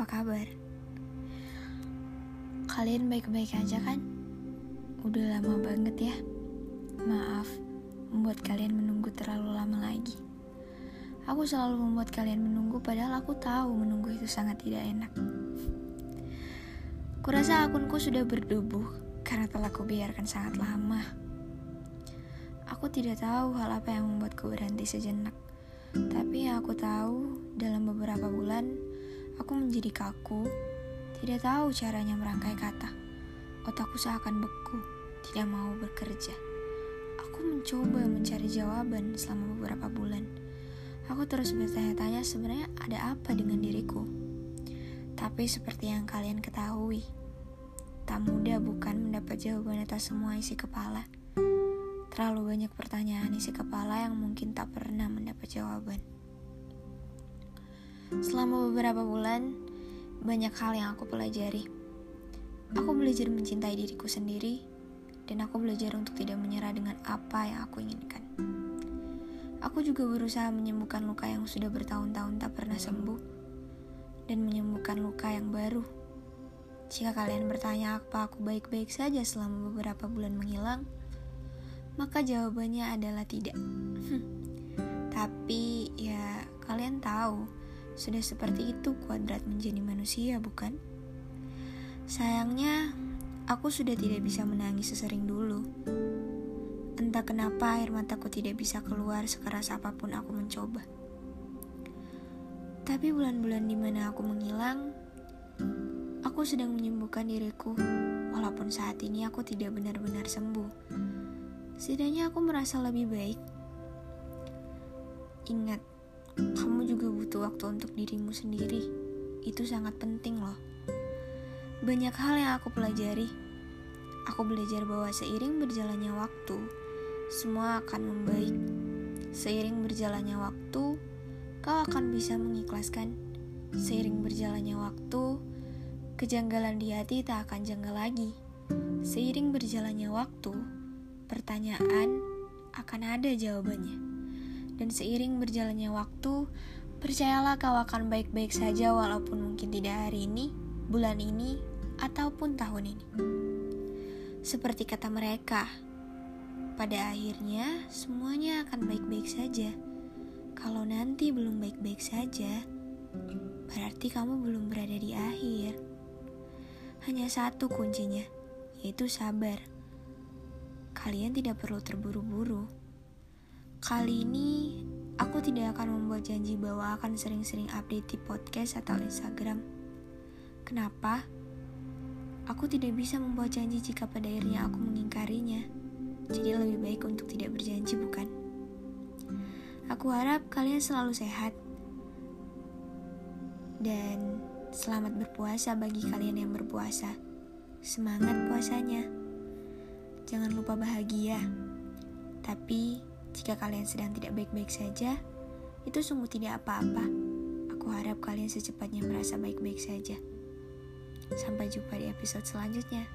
apa kabar? Kalian baik-baik aja kan? Udah lama banget ya. Maaf, membuat kalian menunggu terlalu lama lagi. Aku selalu membuat kalian menunggu padahal aku tahu menunggu itu sangat tidak enak. Kurasa akunku sudah berdebu karena telah kubiarkan sangat lama. Aku tidak tahu hal apa yang membuatku berhenti sejenak. Tapi yang aku tahu, dalam beberapa bulan aku menjadi kaku tidak tahu caranya merangkai kata. Otakku seakan beku, tidak mau bekerja. Aku mencoba mencari jawaban selama beberapa bulan. Aku terus bertanya-tanya sebenarnya ada apa dengan diriku. Tapi seperti yang kalian ketahui, tak mudah bukan mendapat jawaban atas semua isi kepala. Terlalu banyak pertanyaan isi kepala yang mungkin tak pernah mendapat jawaban. Selama beberapa bulan, banyak hal yang aku pelajari. Aku belajar mencintai diriku sendiri, dan aku belajar untuk tidak menyerah dengan apa yang aku inginkan. Aku juga berusaha menyembuhkan luka yang sudah bertahun-tahun tak pernah sembuh, dan menyembuhkan luka yang baru. Jika kalian bertanya apa aku baik-baik saja selama beberapa bulan menghilang, maka jawabannya adalah tidak. Tapi ya, kalian tahu sudah seperti itu kuadrat menjadi manusia, bukan? Sayangnya, aku sudah tidak bisa menangis sesering dulu. Entah kenapa air mataku tidak bisa keluar sekeras apa pun aku mencoba. Tapi bulan-bulan di mana aku menghilang, aku sedang menyembuhkan diriku, walaupun saat ini aku tidak benar-benar sembuh. Setidaknya aku merasa lebih baik. Ingat, kamu juga butuh waktu untuk dirimu sendiri. Itu sangat penting loh. Banyak hal yang aku pelajari. Aku belajar bahwa seiring berjalannya waktu, semua akan membaik. Seiring berjalannya waktu, kau akan bisa mengikhlaskan. Seiring berjalannya waktu, kejanggalan di hati tak akan janggal lagi. Seiring berjalannya waktu, pertanyaan akan ada jawabannya. Dan seiring berjalannya waktu, percayalah kau akan baik-baik saja walaupun mungkin tidak hari ini, bulan ini, ataupun tahun ini. Seperti kata mereka, pada akhirnya semuanya akan baik-baik saja. Kalau nanti belum baik-baik saja, berarti kamu belum berada di akhir. Hanya satu kuncinya, yaitu sabar. Kalian tidak perlu terburu-buru Kali ini aku tidak akan membuat janji bahwa akan sering-sering update di podcast atau Instagram. Kenapa? Aku tidak bisa membuat janji jika pada akhirnya aku mengingkarinya. Jadi lebih baik untuk tidak berjanji, bukan? Aku harap kalian selalu sehat. Dan selamat berpuasa bagi kalian yang berpuasa. Semangat puasanya. Jangan lupa bahagia. Tapi jika kalian sedang tidak baik-baik saja, itu sungguh tidak apa-apa. Aku harap kalian secepatnya merasa baik-baik saja. Sampai jumpa di episode selanjutnya.